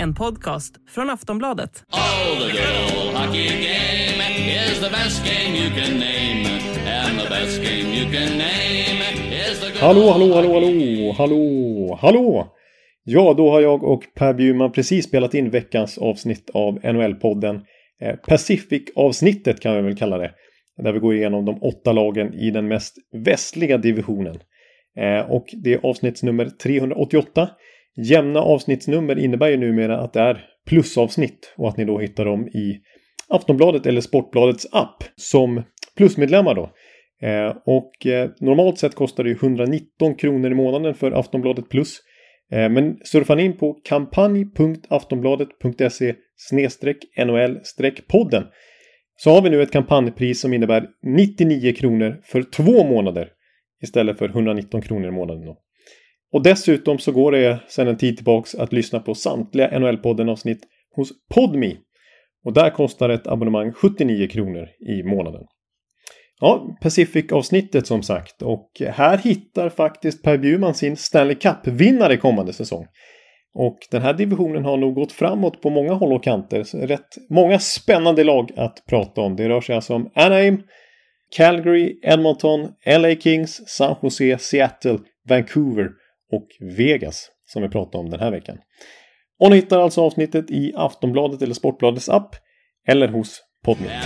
En podcast från Aftonbladet. Oh, the good old hockey game is the best game you can name. And the best game you can name is the good Hallå, hallå, hallå, hallå, hallå, hallå! Ja, då har jag och Per Bjurman precis spelat in veckans avsnitt av NHL-podden. Eh, Pacific-avsnittet kan vi väl kalla det. Där vi går igenom de åtta lagen i den mest västliga divisionen. Eh, och det är avsnittsnummer 388. Jämna avsnittsnummer innebär ju numera att det är plusavsnitt och att ni då hittar dem i Aftonbladet eller Sportbladets app som plusmedlemmar då. Eh, och eh, normalt sett kostar det ju 119 kronor i månaden för Aftonbladet Plus. Eh, men surfa ni in på kampanj.aftonbladet.se NHL-podden så har vi nu ett kampanjpris som innebär 99 kronor för två månader istället för 119 kronor i månaden. Då. Och dessutom så går det sedan en tid tillbaks att lyssna på samtliga NHL-podden avsnitt hos Podme. Och där kostar ett abonnemang 79 kronor i månaden. Ja, Pacific-avsnittet som sagt. Och här hittar faktiskt Per Bjurman sin Stanley Cup-vinnare kommande säsong. Och den här divisionen har nog gått framåt på många håll och kanter. Så rätt många spännande lag att prata om. Det rör sig alltså om Anaheim, Calgary, Edmonton, LA Kings, San Jose, Seattle, Vancouver och Vegas som vi pratar om den här veckan. Och ni hittar alltså avsnittet i Aftonbladet eller Sportbladets app eller hos Podme.